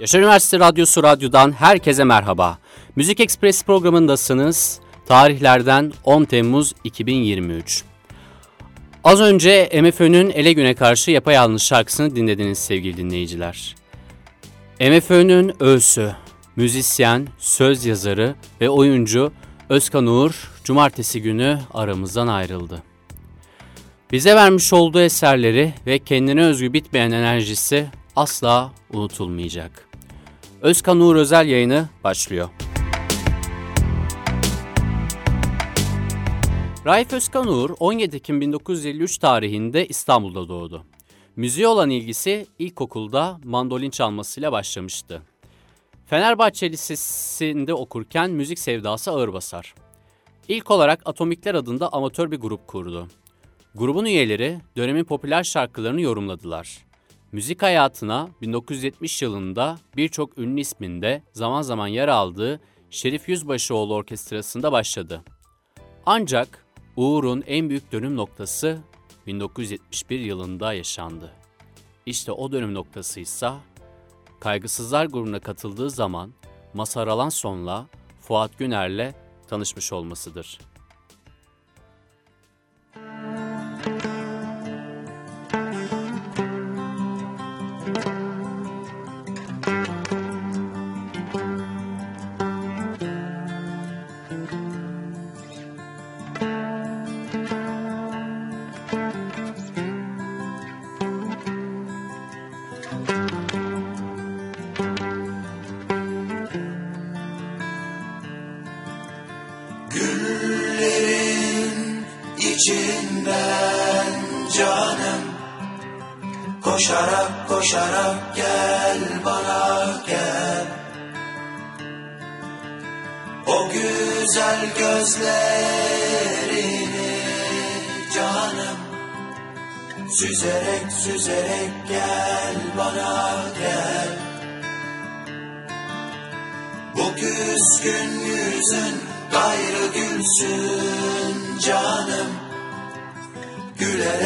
Yaşar Üniversitesi Radyosu Radyo'dan herkese merhaba. Müzik Ekspres programındasınız. Tarihlerden 10 Temmuz 2023. Az önce MFÖ'nün Ele Güne Karşı Yapayalnız şarkısını dinlediniz sevgili dinleyiciler. MFÖ'nün öğüsü, müzisyen, söz yazarı ve oyuncu Özkan Uğur cumartesi günü aramızdan ayrıldı. Bize vermiş olduğu eserleri ve kendine özgü bitmeyen enerjisi asla unutulmayacak. Özkan Uğur özel yayını başlıyor. Raif Özkan Uğur 17 Ekim 1953 tarihinde İstanbul'da doğdu. Müziğe olan ilgisi ilkokulda mandolin çalmasıyla başlamıştı. Fenerbahçe Lisesi'nde okurken müzik sevdası ağır basar. İlk olarak Atomikler adında amatör bir grup kurdu. Grubun üyeleri dönemin popüler şarkılarını yorumladılar. Müzik hayatına 1970 yılında birçok ünlü isminde zaman zaman yer aldığı Şerif Yüzbaşıoğlu Orkestrası'nda başladı. Ancak Uğur'un en büyük dönüm noktası 1971 yılında yaşandı. İşte o dönüm noktası ise Kaygısızlar grubuna katıldığı zaman Masar Alanson'la Fuat Güner'le tanışmış olmasıdır. Gülerek gülerek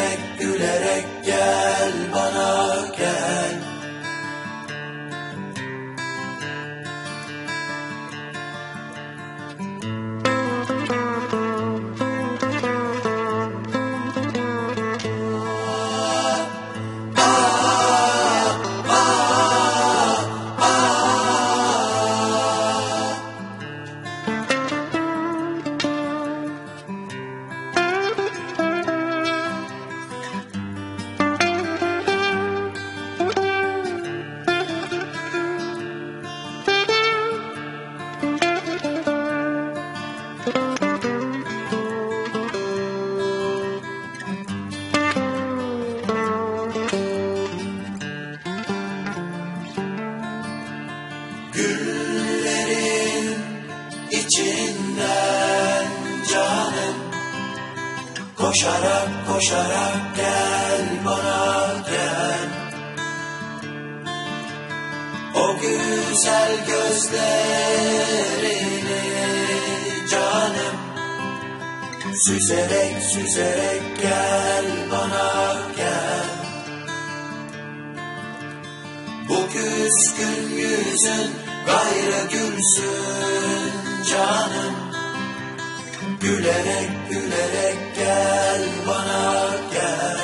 Süzerek süzerek gel bana gel. Bu küskün yüzün gayrı gülsün canım. Gülerek gülerek gel bana gel.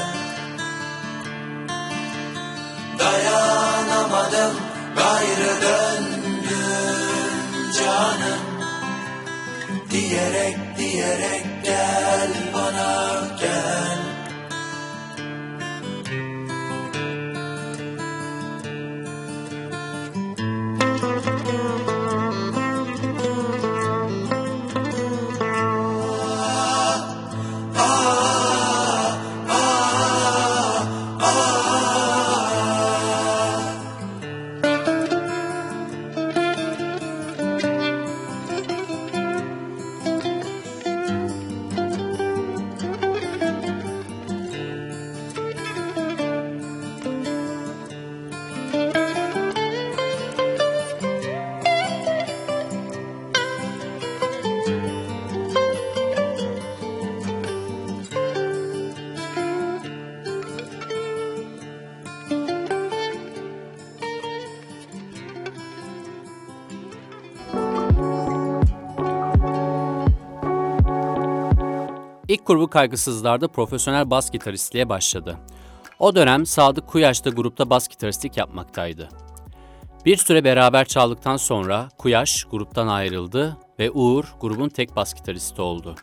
Dayanamadım gayrı döndüm canım. Diyerek diyerek gel bana gel İlk grubu kaygısızlarda profesyonel bas gitaristliğe başladı. O dönem Sadık Kuyaş da grupta bas gitaristlik yapmaktaydı. Bir süre beraber çaldıktan sonra Kuyaş gruptan ayrıldı ve Uğur grubun tek bas gitaristi oldu.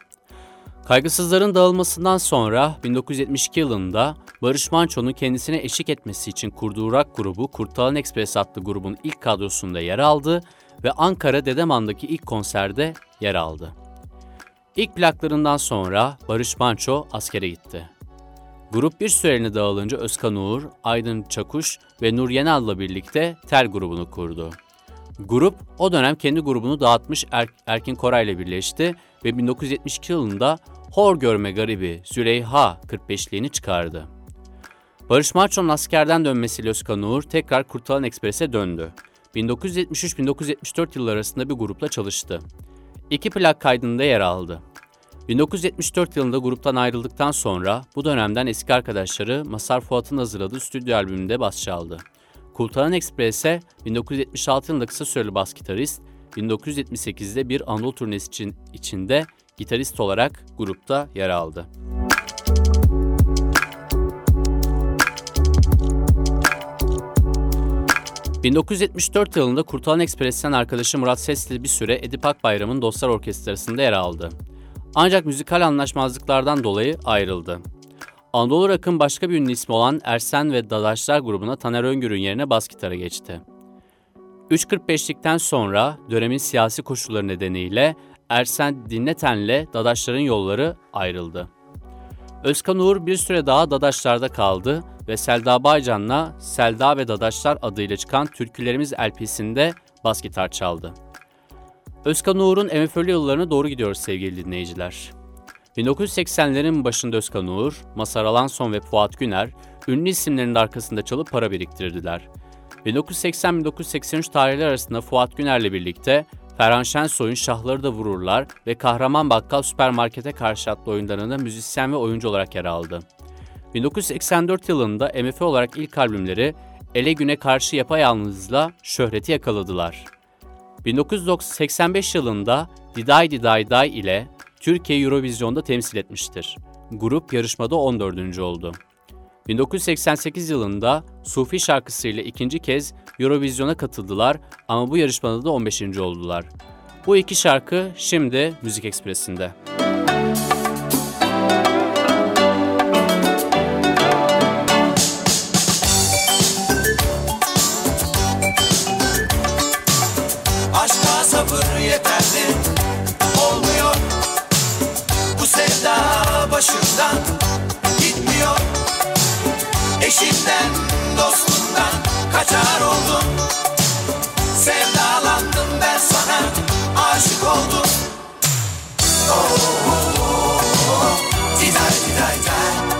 Kaygısızların dağılmasından sonra 1972 yılında Barış Manço'nun kendisine eşlik etmesi için kurduğu rock grubu Kurtalan Express adlı grubun ilk kadrosunda yer aldı ve Ankara Dedeman'daki ilk konserde yer aldı. İlk plaklarından sonra Barış Manço askere gitti. Grup bir süreliğine dağılınca Özkan Uğur, Aydın Çakuş ve Nur Yenal'la birlikte Tel grubunu kurdu. Grup o dönem kendi grubunu dağıtmış er Erkin Koray ile birleşti ve 1972 yılında Hor Görme Garibi Züleyha 45'liğini çıkardı. Barış Manço'nun askerden dönmesiyle Özkan Uğur tekrar Kurtalan Ekspres'e döndü. 1973-1974 yılları arasında bir grupla çalıştı. İki plak kaydında yer aldı. 1974 yılında gruptan ayrıldıktan sonra bu dönemden eski arkadaşları Masar Fuat'ın hazırladığı stüdyo albümünde bas çaldı. Kultalan Express'e 1976 yılında kısa süreli bas gitarist, 1978'de bir Anadolu turnesi için, içinde gitarist olarak grupta yer aldı. 1974 yılında Kurtalan Ekspres'ten arkadaşı Murat Sesli bir süre Edip Akbayram'ın Dostlar Orkestrası'nda yer aldı. Ancak müzikal anlaşmazlıklardan dolayı ayrıldı. Anadolu Rock'ın başka bir ünlü ismi olan Ersen ve Dadaşlar grubuna Taner Öngür'ün yerine bas gitara geçti. 3.45'likten sonra dönemin siyasi koşulları nedeniyle Ersen Dinleten'le Dadaşlar'ın yolları ayrıldı. Özkan Uğur bir süre daha Dadaşlar'da kaldı ve Selda Baycan'la Selda ve Dadaşlar adıyla çıkan Türkülerimiz LP'sinde bas gitar çaldı. Özkan Uğur'un MFÖ'lü yıllarına doğru gidiyoruz sevgili dinleyiciler. 1980'lerin başında Özkan Uğur, Masar Alanson ve Fuat Güner ünlü isimlerin arkasında çalıp para biriktirdiler. 1980-1983 tarihleri arasında Fuat Güner'le birlikte Ferhan Şensoy'un Şahları da Vururlar ve Kahraman Bakkal Süpermarket'e karşı adlı oyunlarında müzisyen ve oyuncu olarak yer aldı. 1984 yılında MF olarak ilk albümleri Ele Güne Karşı Yapayalnız'la şöhreti yakaladılar. 1985 yılında Diday Diday Day ile Türkiye Eurovizyon'da temsil etmiştir. Grup yarışmada 14. oldu. 1988 yılında Sufi şarkısıyla ikinci kez Eurovizyon'a katıldılar ama bu yarışmada da 15. oldular. Bu iki şarkı şimdi Müzik Ekspresi'nde. başımdan Eşinden dostundan kaçar oldum. Sevdalandım ben sana aşık oldum. Oh, oh, oh, oh. Diday diday day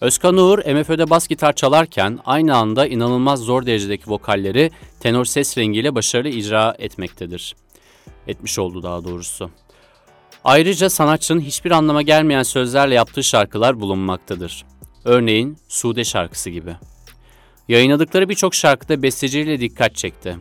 Özkan Uğur MFÖ'de bas gitar çalarken aynı anda inanılmaz zor derecedeki vokalleri tenor ses rengiyle başarılı icra etmektedir. Etmiş oldu daha doğrusu. Ayrıca sanatçının hiçbir anlama gelmeyen sözlerle yaptığı şarkılar bulunmaktadır. Örneğin Sude şarkısı gibi. Yayınladıkları birçok şarkıda besteciyle dikkat çekti.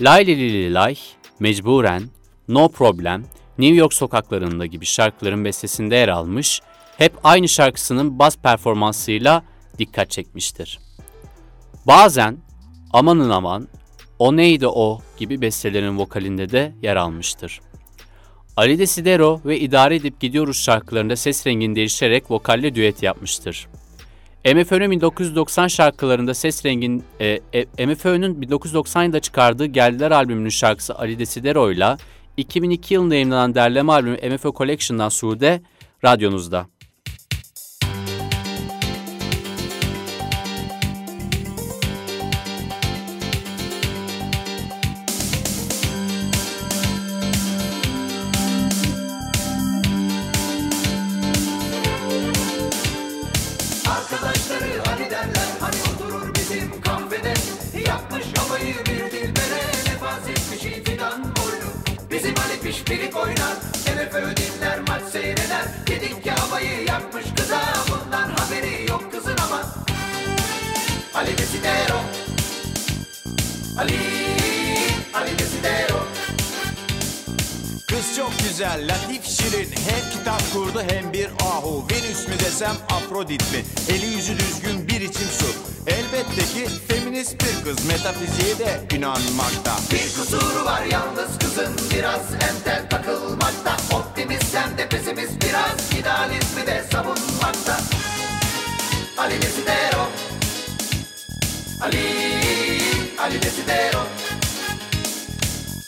Lay li li li lay, Mecburen, No Problem, New York sokaklarında gibi şarkıların bestesinde yer almış, hep aynı şarkısının bas performansıyla dikkat çekmiştir. Bazen amanın aman, o neydi o gibi bestelerin vokalinde de yer almıştır. Ali Desidero ve İdare Edip Gidiyoruz şarkılarında ses rengini değiştirerek vokalle düet yapmıştır. MFÖ'nün 1990 şarkılarında ses rengin e, e, MFÖ'nün 1990 yılında çıkardığı Geldiler albümünün şarkısı Ali Desidero ile 2002 yılında yayınlanan derleme albümü MFÖ Collection'dan Sude radyonuzda. De inanmakta. Bir kusuru var yalnız kızın biraz entel takılmakta. Optimist hem de pesimist biraz idealizmi de savunmakta. Ali Desidero. Ali, Ali Desidero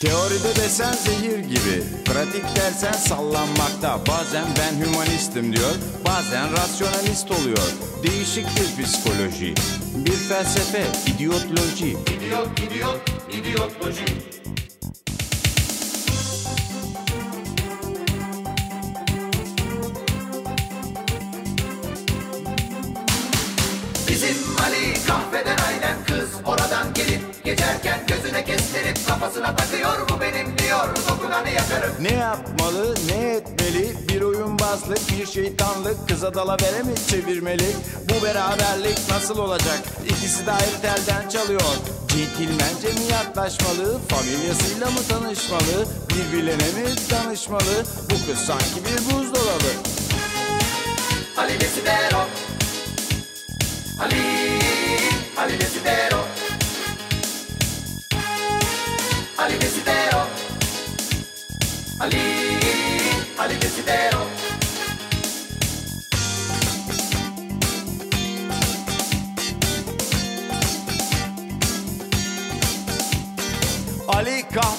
Teoride desen zehir gibi Pratik dersen sallanmakta. Bazen ben hümanistim diyor Bazen rasyonalist oluyor. Değişik bir psikoloji Bir felsefe, idiotloji. İdiot, idiot, idiotloji. Bizim Ali kahveden aynen kız oradan geçerken gözüne kestirip kafasına takıyor bu benim diyor dokunanı yakarım. Ne yapmalı, ne etmeli? Bir oyunbazlık, bir şeytanlık Kıza dalavere mi çevirmeli? Bu beraberlik nasıl olacak? İkisi de ayrı telden çalıyor. Centilmence mi yaklaşmalı? Familyasıyla mı tanışmalı? Birbirlerine mi danışmalı? Bu kız sanki bir buzdolabı. Ali Desidero Ali, Ali Desidero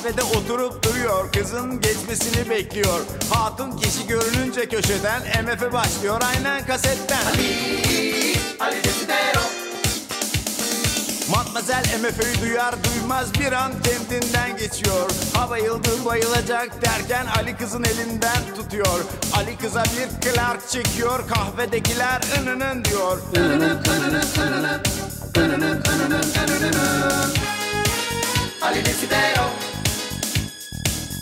kahvede oturup duruyor. Kızın geçmesini bekliyor. Hatun kişi görününce köşeden MF'e başlıyor. Aynen kasetten. Ali Desidero. Matmazel MF'yi duyar duymaz bir an kendinden geçiyor. Ha bayıldı bayılacak derken Ali kızın elinden tutuyor. Ali kıza bir Clark çekiyor. Kahvedekiler ınının diyor. Ali Desidero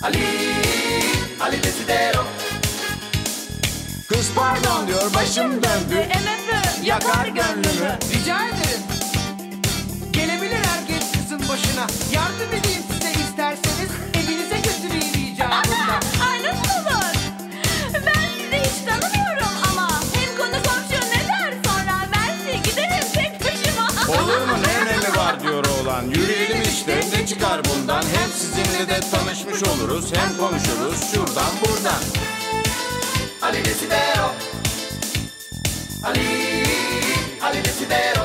Ali, Ali Desidero Kız pardon diyor başım döndü MF Yakar gönlümü Rica ederim. Gelebilir herkes kızın başına. Yardım edeyim size isterseniz. Evinize oğlan Yürüyelim işte. Ne çıkar bundan? Hem sizinle de tanışmış oluruz Hem konuşuruz. Şuradan buradan. Ali Desidero Ali, Ali Desidero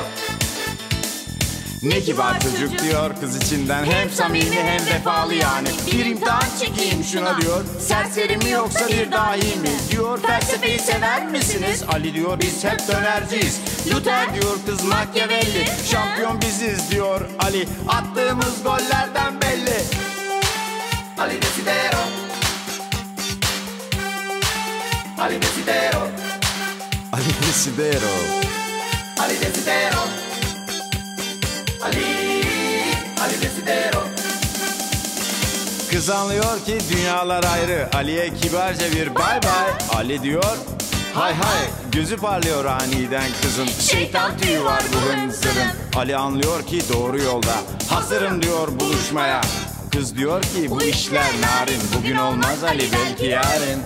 Ne kibar çocuk diyor kız içinden. Hem samimi hem vefalı yani. Bir imtihan çekeyim şuna diyor. Serseri mi yoksa bir dahi mi Diyor. felsefeyi sever misiniz? Ali diyor biz hep dönerciyiz. Luther diyor kız Machiavelli. Şampiyon biziz diyor Ali. Attığımız gollerden belli. Ali Desidero Ali Desidero Ali Desidero Ali Desidero Ali, Ali Desidero. Kız anlıyor ki dünyalar ayrı. Ali'ye kibarca bir bay bay. Ali diyor hay hay Gözü parlıyor aniden kızın. Şeytan tüyü var bu hınzırın Ali anlıyor ki doğru yolda. Hazırım diyor buluşmaya. Kız diyor ki bu işler narin. Bugün olmaz Ali belki yarın.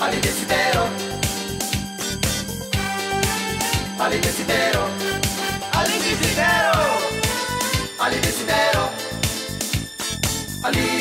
Ali Desidero. Ali Desidero Ali,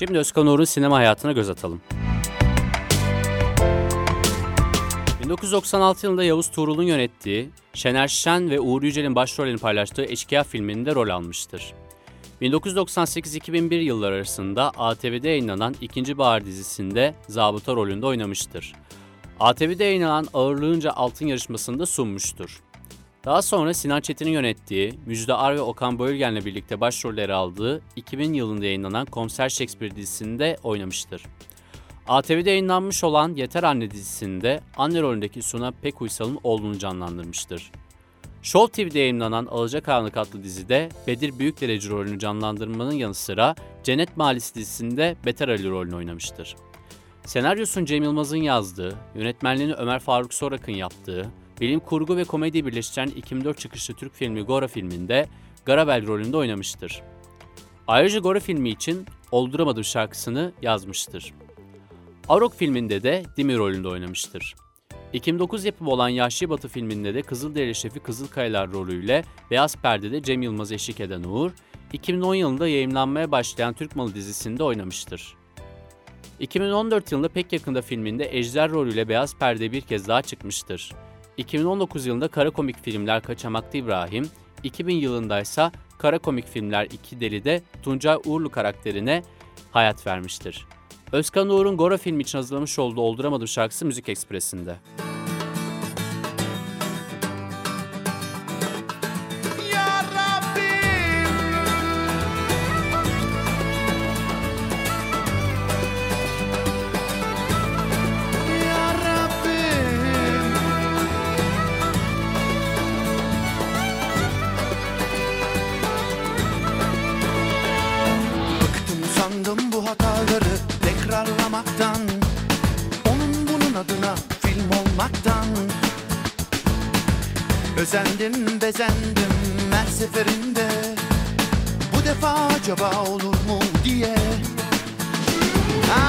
Şimdi Özkan Uğur'un sinema hayatına göz atalım. 1996 yılında Yavuz Tuğrul'un yönettiği, Şener Şen ve Uğur Yücel'in başrollerini paylaştığı Eşkıya filminde rol almıştır. 1998-2001 yılları arasında ATV'de yayınlanan İkinci Bahar dizisinde zabıta rolünde oynamıştır. ATV'de yayınlanan Ağırlığınca Altın yarışmasında sunmuştur. Daha sonra Sinan Çetin'in yönettiği, Müjde Ar ve Okan Bayülgen'le birlikte başrolleri aldığı 2000 yılında yayınlanan Komiser Shakespeare dizisinde oynamıştır. ATV'de yayınlanmış olan Yeter Anne dizisinde anne rolündeki Suna Pekuysal'ın oğlunu canlandırmıştır. Show TV'de yayınlanan Alacakaranlık adlı dizide Bedir Büyükdereci rolünü canlandırmanın yanı sıra Cennet Mahallesi dizisinde Beter Ali rolünü oynamıştır. Senaryosunu Cem Yılmaz'ın yazdığı, yönetmenliğini Ömer Faruk Sorak'ın yaptığı, bilim kurgu ve komediyi birleştiren 2004 çıkışlı Türk filmi Gora filminde Garabel rolünde oynamıştır. Ayrıca Gora filmi için Olduramadım şarkısını yazmıştır. Arok filminde de Dimi rolünde oynamıştır. 2009 yapımı olan Yahşi Batı filminde de Kızılderili Şefi Kızılkayalar rolüyle Beyaz Perde'de Cem Yılmaz eşlik eden Uğur, 2010 yılında yayınlanmaya başlayan Türk Malı dizisinde oynamıştır. 2014 yılında pek yakında filminde Ejder rolüyle Beyaz Perde bir kez daha çıkmıştır. 2019 yılında kara komik filmler Kaçamaklı İbrahim, 2000 yılında ise kara komik filmler İki Deli'de Tuncay Uğurlu karakterine hayat vermiştir. Özkan Uğur'un Gora filmi için hazırlamış olduğu Olduramadım şarkısı Müzik Ekspresi'nde. Ya Özendim bezendim her seferinde. Bu defa acaba olur mu diye.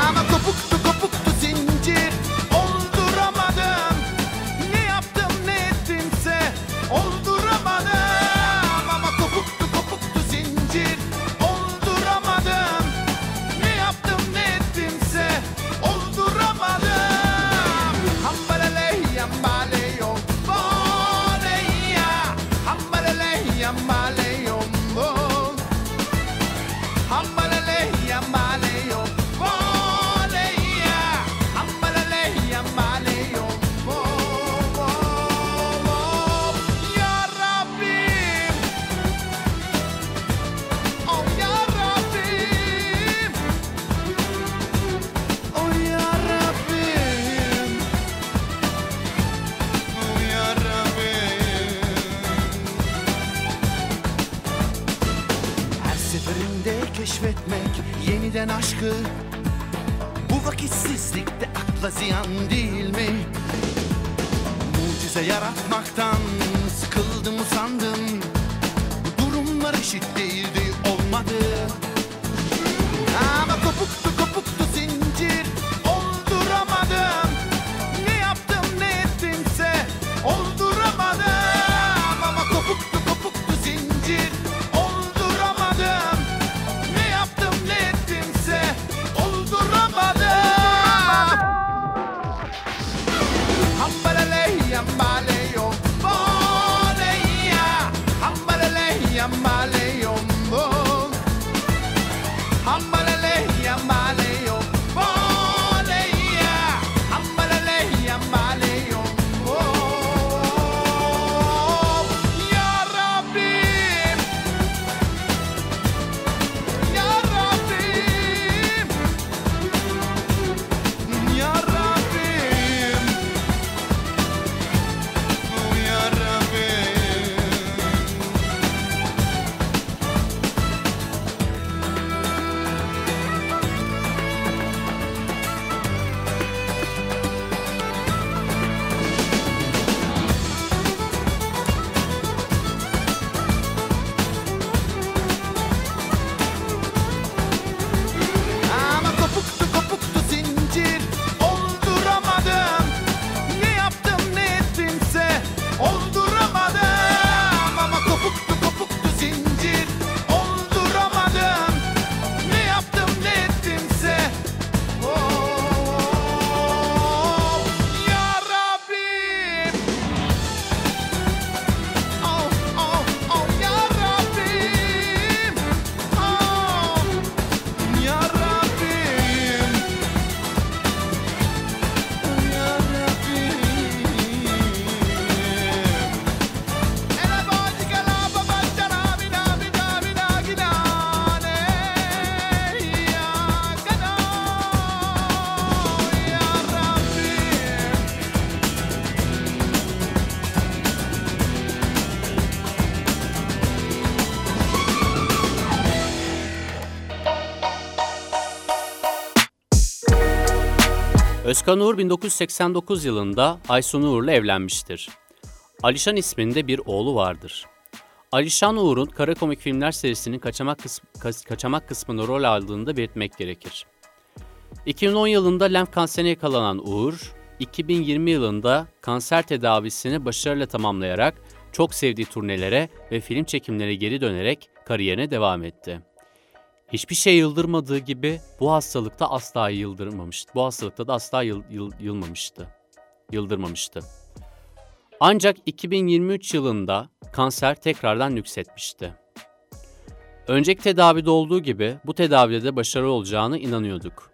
Ama kopuktu keşfetmek yeniden aşkı Bu vakitsizlikte akla ziyan değil mi? Mucize yaratmaktan sıkıldım usandım Özkan Uğur 1989 yılında Aysun Uğur'la evlenmiştir. Alişan isminde bir oğlu vardır. Alişan Uğur'un kara komik filmler serisinin kaçamak, kas- kaçamak kısmında rol aldığını da belirtmek gerekir. 2010 yılında lenf kanserine yakalanan Uğur, 2020 yılında kanser tedavisini başarıyla tamamlayarak çok sevdiği turnelere ve film çekimlere geri dönerek kariyerine devam etti. Hiçbir şey yıldırmadığı gibi bu hastalıkta asla yıldırmamıştı. Bu hastalıkta da asla yıl, yıl- yılmamıştı. Yıldırmamıştı. Ancak 2023 yılında kanser tekrardan nüksetmişti. Önceki tedavide olduğu gibi bu tedavide de başarılı olacağını inanıyorduk.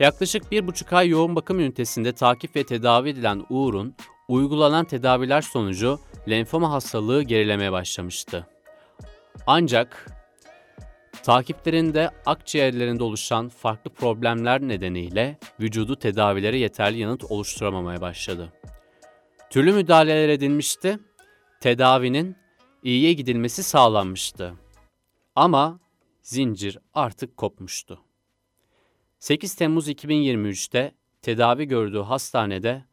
Yaklaşık bir buçuk ay yoğun bakım ünitesinde takip ve tedavi edilen Uğur'un uygulanan tedaviler sonucu lenfoma hastalığı gerilemeye başlamıştı. Ancak takiplerinde akciğerlerinde oluşan farklı problemler nedeniyle vücudu tedavilere yeterli yanıt oluşturamamaya başladı. Türlü müdahaleler edilmişti, tedavinin iyiye gidilmesi sağlanmıştı. Ama zincir artık kopmuştu. 8 Temmuz 2023'te tedavi gördüğü hastanede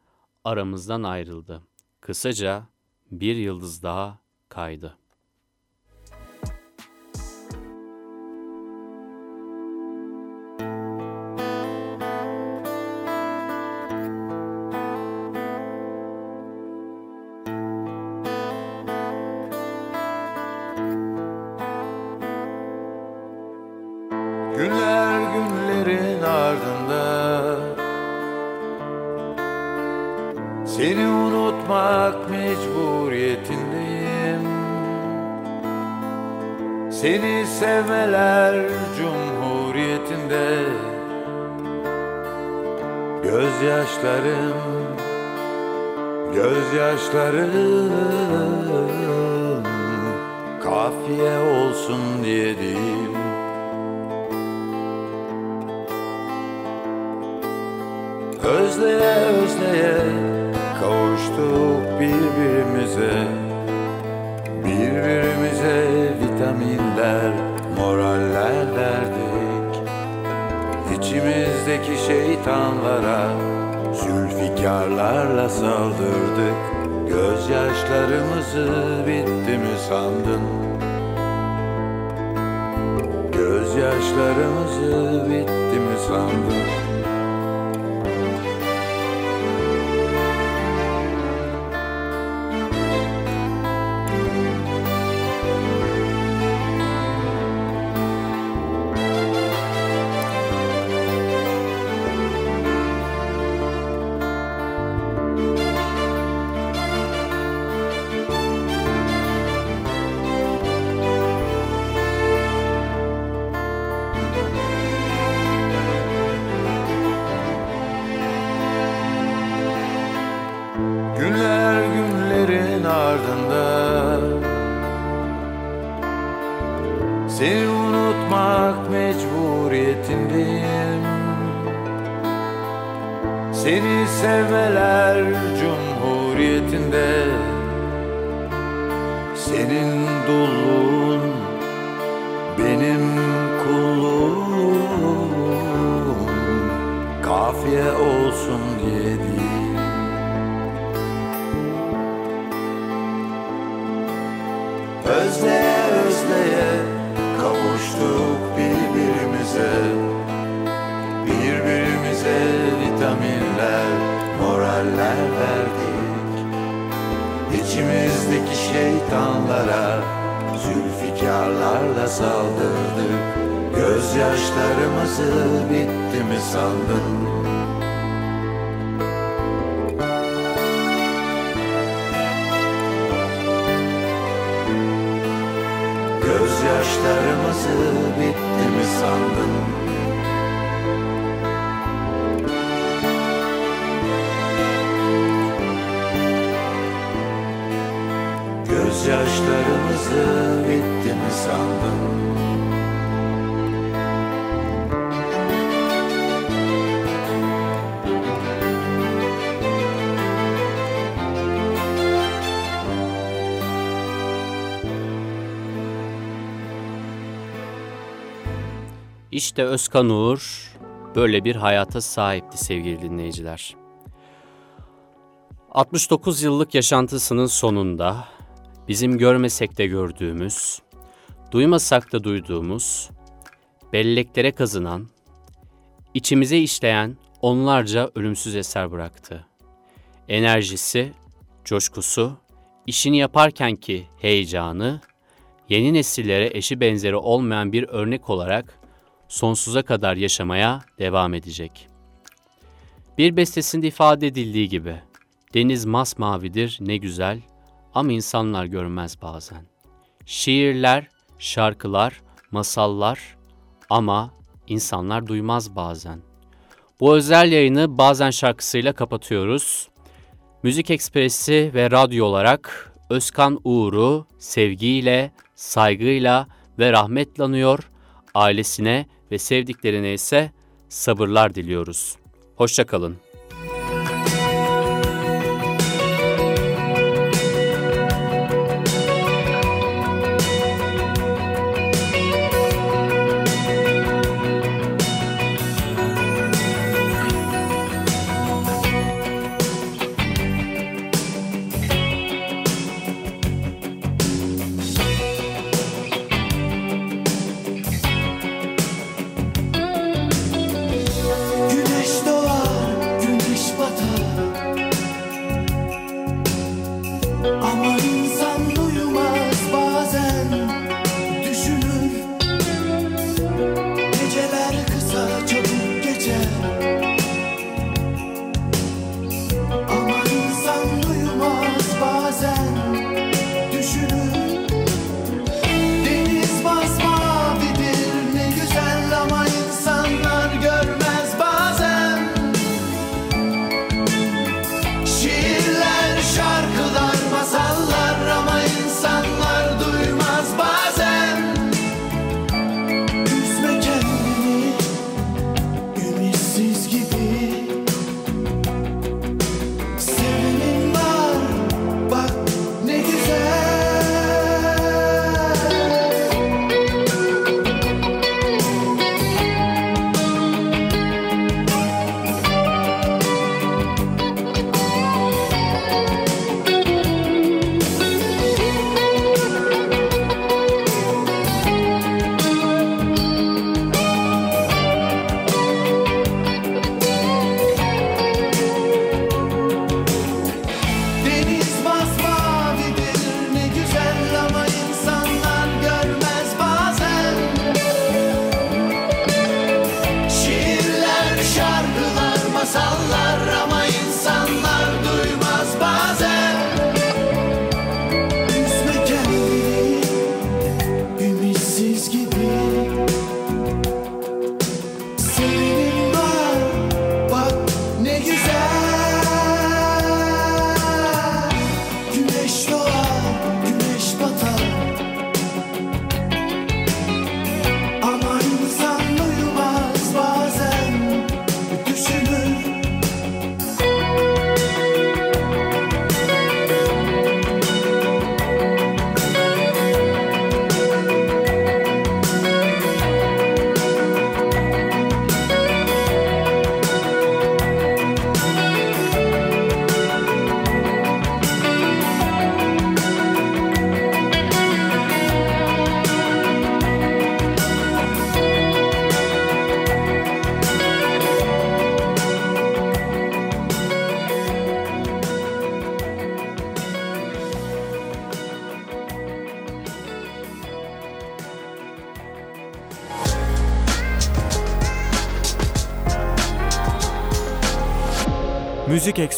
aramızdan ayrıldı. Kısaca bir yıldız daha kaydı. Kafiye olsun diye değil. Özleye özleye kavuştuk birbirimize. Birbirimize vitaminler, moraller verdik. İçimizdeki şeytanlara Zülfikarlarla saldırdık. Gözyaşlarımızı bitti mi sandın? Gözyaşlarımızı bitti mi sandın? Ardında. Seni unutmak mecburiyetindeyim Seni sevmeler cumhuriyetinde. Senin dulluğun benim kulluğum. Kafiye olsun diye moraller verdik İçimizdeki şeytanlara Zülfikarlarla saldırdık Gözyaşlarımızı bitti mi sandın? Gözyaşlarımızı bitti mi sandın? Gözyaşlarımızı bitti mi sandın? İşte Özkan Uğur böyle bir hayata sahipti sevgili dinleyiciler. 69 yıllık yaşantısının sonunda bizim görmesek de gördüğümüz, duymasak da duyduğumuz, belleklere kazınan, içimize işleyen onlarca ölümsüz eser bıraktı. Enerjisi, coşkusu, işini yaparkenki heyecanı, yeni nesillere eşi benzeri olmayan bir örnek olarak sonsuza kadar yaşamaya devam edecek. Bir bestesinde ifade edildiği gibi, deniz masmavidir ne güzel ama insanlar görmez bazen. Şiirler, şarkılar, masallar ama insanlar duymaz bazen. Bu özel yayını bazen şarkısıyla kapatıyoruz. Müzik Ekspresi ve radyo olarak Özkan Uğur'u sevgiyle, saygıyla ve rahmetle anıyor. Ailesine ve sevdiklerine ise sabırlar diliyoruz. Hoşçakalın.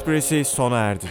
Ekspresi sona erdi.